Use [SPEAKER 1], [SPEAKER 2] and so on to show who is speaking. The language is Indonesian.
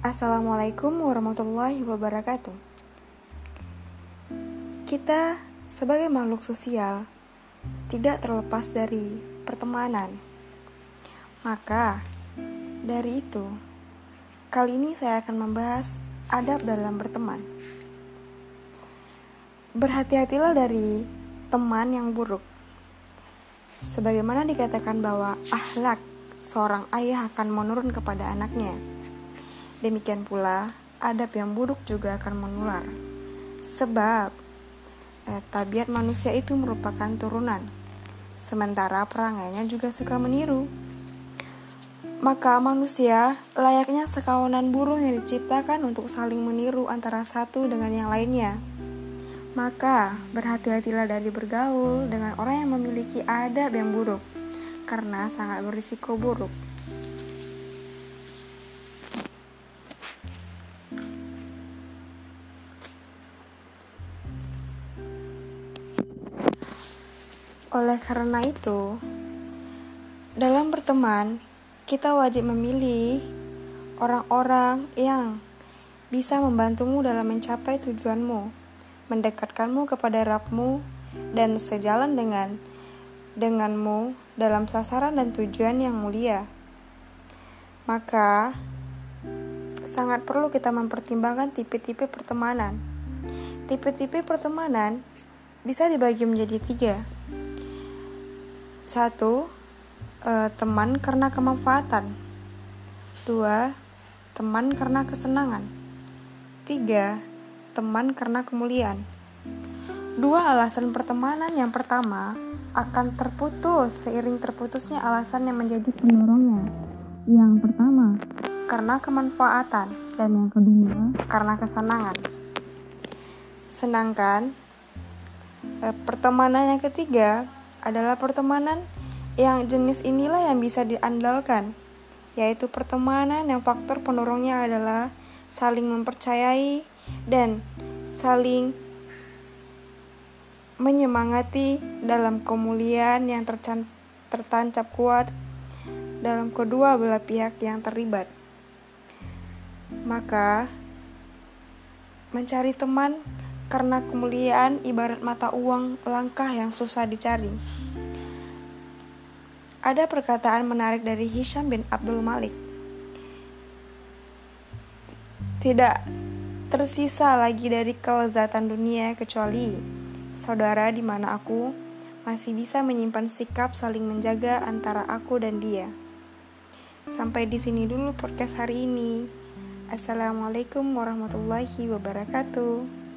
[SPEAKER 1] Assalamualaikum warahmatullahi wabarakatuh. Kita sebagai makhluk sosial tidak terlepas dari pertemanan. Maka dari itu, kali ini saya akan membahas adab dalam berteman. Berhati-hatilah dari teman yang buruk. Sebagaimana dikatakan bahwa akhlak seorang ayah akan menurun kepada anaknya. Demikian pula, adab yang buruk juga akan menular. Sebab eh, tabiat manusia itu merupakan turunan, sementara perangainya juga suka meniru. Maka manusia layaknya sekawanan burung yang diciptakan untuk saling meniru antara satu dengan yang lainnya. Maka berhati-hatilah dari bergaul dengan orang yang memiliki adab yang buruk karena sangat berisiko buruk. Oleh karena itu, dalam berteman, kita wajib memilih orang-orang yang bisa membantumu dalam mencapai tujuanmu, mendekatkanmu kepada Rabbmu, dan sejalan dengan denganmu dalam sasaran dan tujuan yang mulia. Maka, sangat perlu kita mempertimbangkan tipe-tipe pertemanan. Tipe-tipe pertemanan bisa dibagi menjadi tiga. Satu, eh, teman karena kemanfaatan. Dua, teman karena kesenangan. Tiga, teman karena kemuliaan. Dua alasan pertemanan yang pertama akan terputus seiring terputusnya alasan yang menjadi pendorongnya. Yang pertama, karena kemanfaatan dan yang kedua, karena kesenangan. Sedangkan eh, pertemanan yang ketiga adalah pertemanan yang jenis inilah yang bisa diandalkan, yaitu pertemanan yang faktor pendorongnya adalah saling mempercayai dan saling menyemangati dalam kemuliaan yang tertancap kuat dalam kedua belah pihak yang terlibat. Maka, mencari teman karena kemuliaan ibarat mata uang langkah yang susah dicari. Ada perkataan menarik dari Hisham bin Abdul Malik. Tidak tersisa lagi dari kelezatan dunia kecuali saudara di mana aku masih bisa menyimpan sikap saling menjaga antara aku dan dia. Sampai di sini dulu podcast hari ini. Assalamualaikum warahmatullahi wabarakatuh.